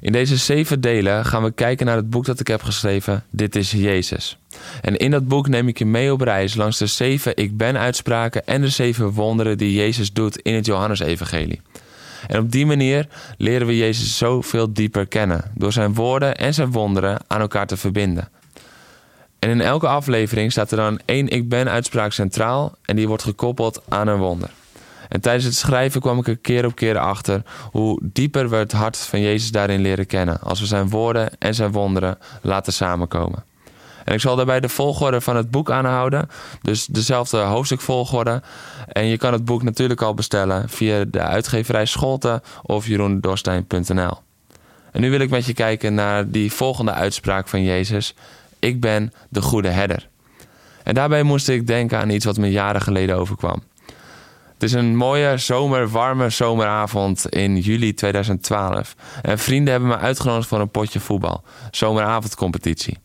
In deze zeven delen gaan we kijken naar het boek dat ik heb geschreven, Dit is Jezus. En in dat boek neem ik je mee op reis langs de zeven ik ben uitspraken en de zeven wonderen die Jezus doet in het Johannesevangelie. En op die manier leren we Jezus zoveel dieper kennen, door zijn woorden en zijn wonderen aan elkaar te verbinden. En in elke aflevering staat er dan één ik ben uitspraak centraal en die wordt gekoppeld aan een wonder. En tijdens het schrijven kwam ik er keer op keer achter hoe dieper we het hart van Jezus daarin leren kennen. Als we zijn woorden en zijn wonderen laten samenkomen. En ik zal daarbij de volgorde van het boek aanhouden. Dus dezelfde hoofdstukvolgorde. En je kan het boek natuurlijk al bestellen via de uitgeverij Scholten of jeroendorstein.nl. En nu wil ik met je kijken naar die volgende uitspraak van Jezus. Ik ben de goede herder. En daarbij moest ik denken aan iets wat me jaren geleden overkwam. Het is een mooie zomer, warme zomeravond in juli 2012. En vrienden hebben me uitgenodigd voor een potje voetbal. Zomeravondcompetitie.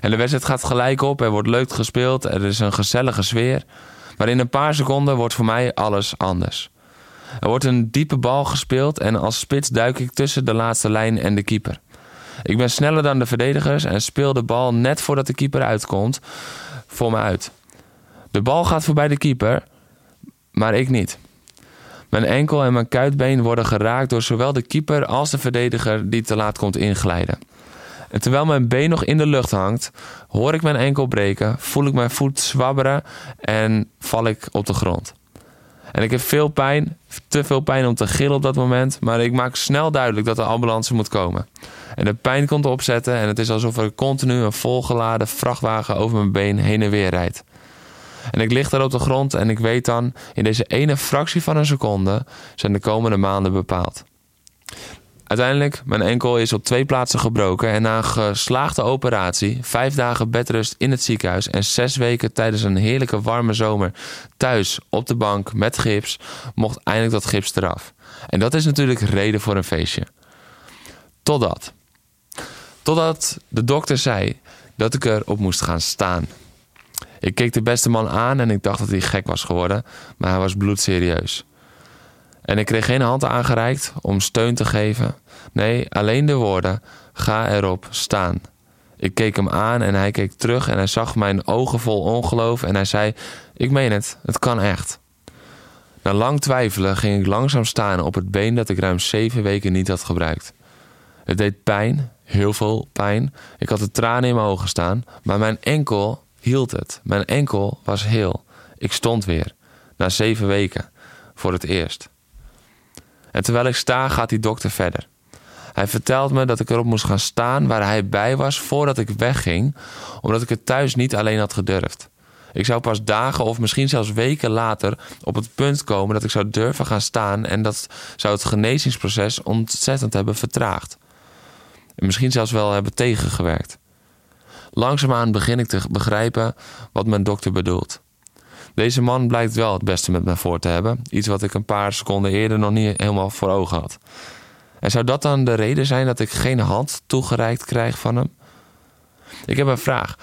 En de wedstrijd gaat gelijk op, er wordt leuk gespeeld, er is een gezellige sfeer. Maar in een paar seconden wordt voor mij alles anders. Er wordt een diepe bal gespeeld en als spits duik ik tussen de laatste lijn en de keeper. Ik ben sneller dan de verdedigers en speel de bal net voordat de keeper uitkomt voor me uit. De bal gaat voorbij de keeper, maar ik niet. Mijn enkel en mijn kuitbeen worden geraakt door zowel de keeper als de verdediger die te laat komt inglijden. En terwijl mijn been nog in de lucht hangt, hoor ik mijn enkel breken, voel ik mijn voet zwabberen en val ik op de grond. En ik heb veel pijn, te veel pijn om te gillen op dat moment, maar ik maak snel duidelijk dat de ambulance moet komen. En de pijn komt opzetten en het is alsof er continu een volgeladen vrachtwagen over mijn been heen en weer rijdt. En ik lig daar op de grond en ik weet dan, in deze ene fractie van een seconde zijn de komende maanden bepaald. Uiteindelijk, mijn enkel is op twee plaatsen gebroken en na een geslaagde operatie, vijf dagen bedrust in het ziekenhuis en zes weken tijdens een heerlijke warme zomer thuis op de bank met gips, mocht eindelijk dat gips eraf. En dat is natuurlijk reden voor een feestje. Totdat. Totdat de dokter zei dat ik erop moest gaan staan. Ik keek de beste man aan en ik dacht dat hij gek was geworden, maar hij was bloedserieus. En ik kreeg geen hand aangereikt om steun te geven. Nee, alleen de woorden: ga erop staan. Ik keek hem aan en hij keek terug en hij zag mijn ogen vol ongeloof en hij zei: Ik meen het, het kan echt. Na lang twijfelen ging ik langzaam staan op het been dat ik ruim zeven weken niet had gebruikt. Het deed pijn, heel veel pijn. Ik had de tranen in mijn ogen staan, maar mijn enkel hield het. Mijn enkel was heel. Ik stond weer. Na zeven weken. Voor het eerst. En terwijl ik sta, gaat die dokter verder. Hij vertelt me dat ik erop moest gaan staan waar hij bij was voordat ik wegging, omdat ik het thuis niet alleen had gedurfd. Ik zou pas dagen of misschien zelfs weken later op het punt komen dat ik zou durven gaan staan en dat zou het genezingsproces ontzettend hebben vertraagd. En misschien zelfs wel hebben tegengewerkt. Langzaamaan begin ik te begrijpen wat mijn dokter bedoelt. Deze man blijkt wel het beste met mij voor te hebben. Iets wat ik een paar seconden eerder nog niet helemaal voor ogen had. En zou dat dan de reden zijn dat ik geen hand toegereikt krijg van hem? Ik heb een vraag.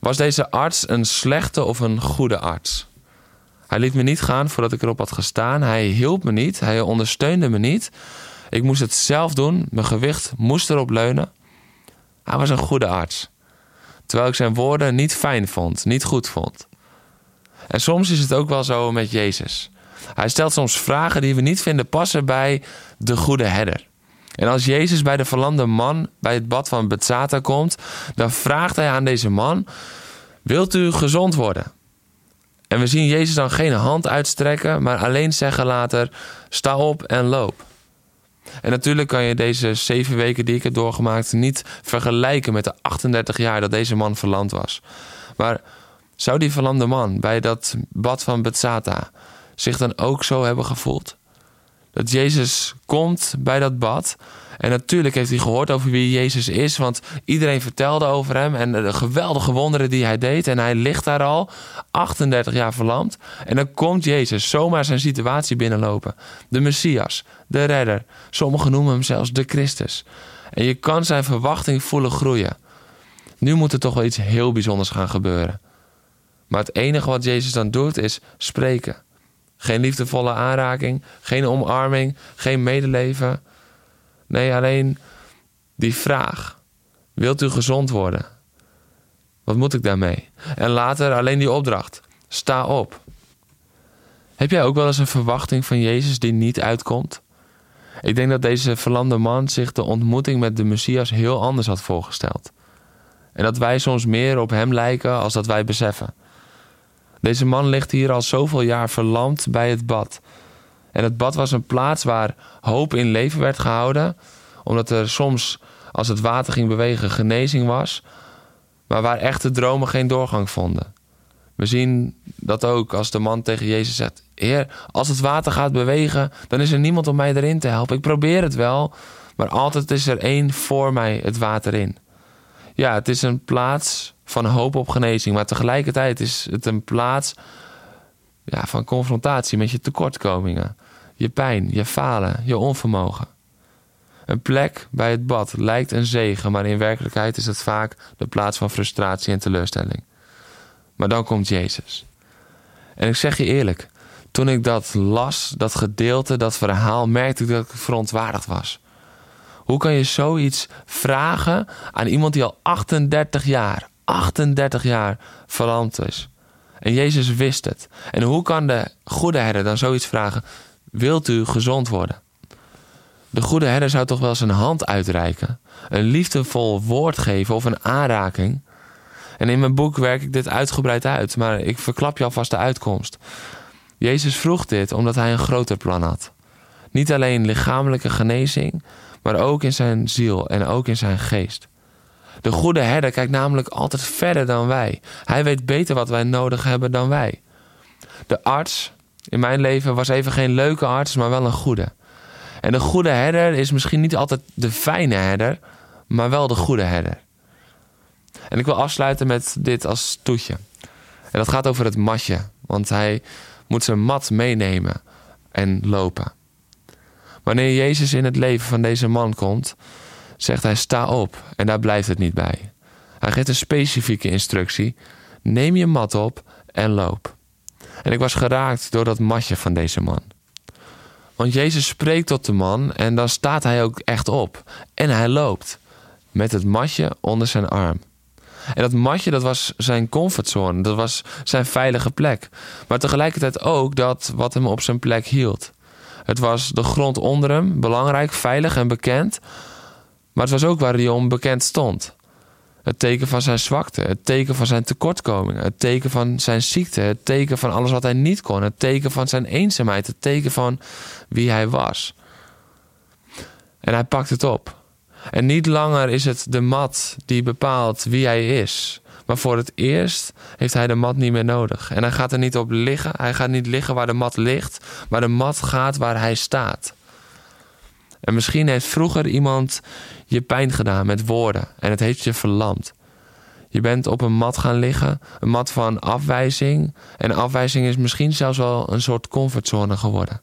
Was deze arts een slechte of een goede arts? Hij liet me niet gaan voordat ik erop had gestaan. Hij hielp me niet. Hij ondersteunde me niet. Ik moest het zelf doen. Mijn gewicht moest erop leunen. Hij was een goede arts. Terwijl ik zijn woorden niet fijn vond, niet goed vond. En soms is het ook wel zo met Jezus. Hij stelt soms vragen die we niet vinden passen bij de goede herder. En als Jezus bij de verlamde man bij het bad van Bethsaida komt, dan vraagt hij aan deze man: Wilt u gezond worden? En we zien Jezus dan geen hand uitstrekken, maar alleen zeggen later: Sta op en loop. En natuurlijk kan je deze zeven weken die ik heb doorgemaakt niet vergelijken met de 38 jaar dat deze man verlamd was. Maar zou die verlamde man bij dat bad van Bethsata zich dan ook zo hebben gevoeld? Dat Jezus komt bij dat bad. En natuurlijk heeft hij gehoord over wie Jezus is, want iedereen vertelde over hem en de geweldige wonderen die hij deed. En hij ligt daar al, 38 jaar verlamd. En dan komt Jezus zomaar zijn situatie binnenlopen. De Messias, de redder. Sommigen noemen hem zelfs de Christus. En je kan zijn verwachting voelen groeien. Nu moet er toch wel iets heel bijzonders gaan gebeuren. Maar het enige wat Jezus dan doet is spreken. Geen liefdevolle aanraking, geen omarming, geen medeleven. Nee, alleen die vraag: Wilt u gezond worden? Wat moet ik daarmee? En later alleen die opdracht: Sta op. Heb jij ook wel eens een verwachting van Jezus die niet uitkomt? Ik denk dat deze verlamde man zich de ontmoeting met de Messias heel anders had voorgesteld. En dat wij soms meer op hem lijken als dat wij beseffen. Deze man ligt hier al zoveel jaar verlamd bij het bad. En het bad was een plaats waar hoop in leven werd gehouden, omdat er soms, als het water ging bewegen, genezing was, maar waar echte dromen geen doorgang vonden. We zien dat ook als de man tegen Jezus zegt: Heer, als het water gaat bewegen, dan is er niemand om mij erin te helpen. Ik probeer het wel, maar altijd is er één voor mij het water in. Ja, het is een plaats van hoop op genezing, maar tegelijkertijd is het een plaats ja, van confrontatie met je tekortkomingen, je pijn, je falen, je onvermogen. Een plek bij het bad lijkt een zegen, maar in werkelijkheid is het vaak de plaats van frustratie en teleurstelling. Maar dan komt Jezus. En ik zeg je eerlijk, toen ik dat las, dat gedeelte, dat verhaal, merkte ik dat ik verontwaardigd was. Hoe kan je zoiets vragen aan iemand die al 38 jaar, 38 jaar verlamd is? En Jezus wist het. En hoe kan de goede herder dan zoiets vragen? Wilt u gezond worden? De goede herder zou toch wel zijn hand uitreiken, een liefdevol woord geven of een aanraking. En in mijn boek werk ik dit uitgebreid uit, maar ik verklap je alvast de uitkomst. Jezus vroeg dit omdat hij een groter plan had. Niet alleen lichamelijke genezing, maar ook in zijn ziel en ook in zijn geest. De goede herder kijkt namelijk altijd verder dan wij. Hij weet beter wat wij nodig hebben dan wij. De arts in mijn leven was even geen leuke arts, maar wel een goede. En de goede herder is misschien niet altijd de fijne herder, maar wel de goede herder. En ik wil afsluiten met dit als toetje. En dat gaat over het matje, want hij moet zijn mat meenemen en lopen. Wanneer Jezus in het leven van deze man komt, zegt hij: sta op. En daar blijft het niet bij. Hij geeft een specifieke instructie: neem je mat op en loop. En ik was geraakt door dat matje van deze man. Want Jezus spreekt tot de man en dan staat hij ook echt op. En hij loopt met het matje onder zijn arm. En dat matje, dat was zijn comfortzone. Dat was zijn veilige plek. Maar tegelijkertijd ook dat wat hem op zijn plek hield. Het was de grond onder hem, belangrijk, veilig en bekend. Maar het was ook waar hij om bekend stond. Het teken van zijn zwakte, het teken van zijn tekortkomingen, het teken van zijn ziekte, het teken van alles wat hij niet kon, het teken van zijn eenzaamheid, het teken van wie hij was. En hij pakt het op. En niet langer is het de mat die bepaalt wie hij is. Maar voor het eerst heeft hij de mat niet meer nodig. En hij gaat er niet op liggen. Hij gaat niet liggen waar de mat ligt. Maar de mat gaat waar hij staat. En misschien heeft vroeger iemand je pijn gedaan met woorden. En het heeft je verlamd. Je bent op een mat gaan liggen. Een mat van afwijzing. En afwijzing is misschien zelfs wel een soort comfortzone geworden.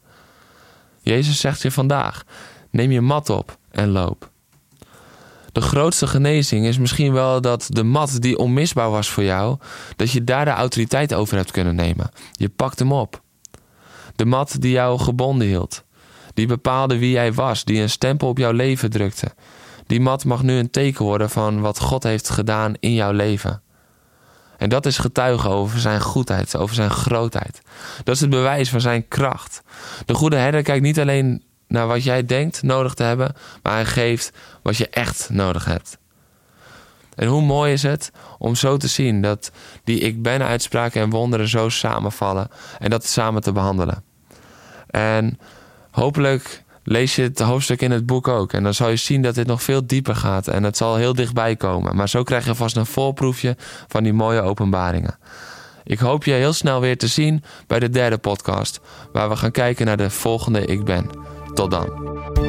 Jezus zegt je vandaag: neem je mat op en loop. De grootste genezing is misschien wel dat de mat die onmisbaar was voor jou, dat je daar de autoriteit over hebt kunnen nemen. Je pakt hem op. De mat die jou gebonden hield, die bepaalde wie jij was, die een stempel op jouw leven drukte. Die mat mag nu een teken worden van wat God heeft gedaan in jouw leven. En dat is getuigen over zijn goedheid, over zijn grootheid. Dat is het bewijs van zijn kracht. De goede herder kijkt niet alleen naar wat jij denkt nodig te hebben, maar hij geeft wat je echt nodig hebt. En hoe mooi is het om zo te zien dat die ik ben uitspraken en wonderen zo samenvallen en dat samen te behandelen. En hopelijk lees je het hoofdstuk in het boek ook. En dan zal je zien dat dit nog veel dieper gaat en het zal heel dichtbij komen. Maar zo krijg je vast een voorproefje van die mooie openbaringen. Ik hoop je heel snel weer te zien bij de derde podcast, waar we gaan kijken naar de volgende Ik Ben. Tot dan.